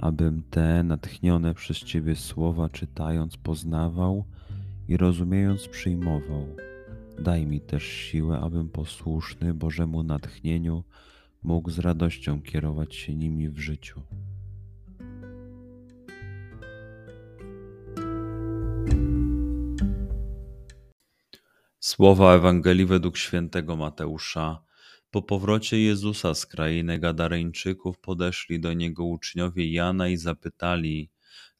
abym te natchnione przez Ciebie słowa czytając poznawał i rozumiejąc przyjmował. Daj mi też siłę, abym posłuszny Bożemu natchnieniu mógł z radością kierować się nimi w życiu. Słowa Ewangelii według świętego Mateusza. Po powrocie Jezusa z krainy Gadareńczyków podeszli do niego uczniowie Jana i zapytali: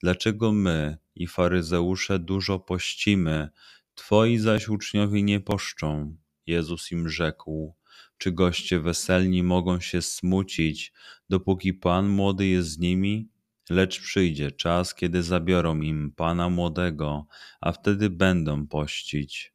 Dlaczego my i faryzeusze dużo pościmy, twoi zaś uczniowie nie poszczą? Jezus im rzekł: Czy goście weselni mogą się smucić, dopóki Pan młody jest z nimi? Lecz przyjdzie czas, kiedy zabiorą im Pana młodego, a wtedy będą pościć.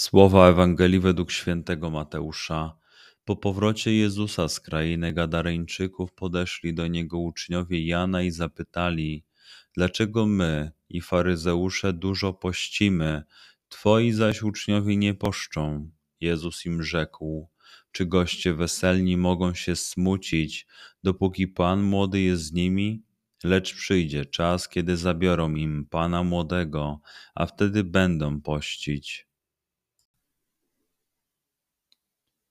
Słowa Ewangelii według świętego Mateusza. Po powrocie Jezusa z krainy Gadareńczyków podeszli do niego uczniowie Jana i zapytali: Dlaczego my i faryzeusze dużo pościmy, twoi zaś uczniowie nie poszczą? Jezus im rzekł: Czy goście weselni mogą się smucić, dopóki pan młody jest z nimi? Lecz przyjdzie czas, kiedy zabiorą im pana młodego, a wtedy będą pościć.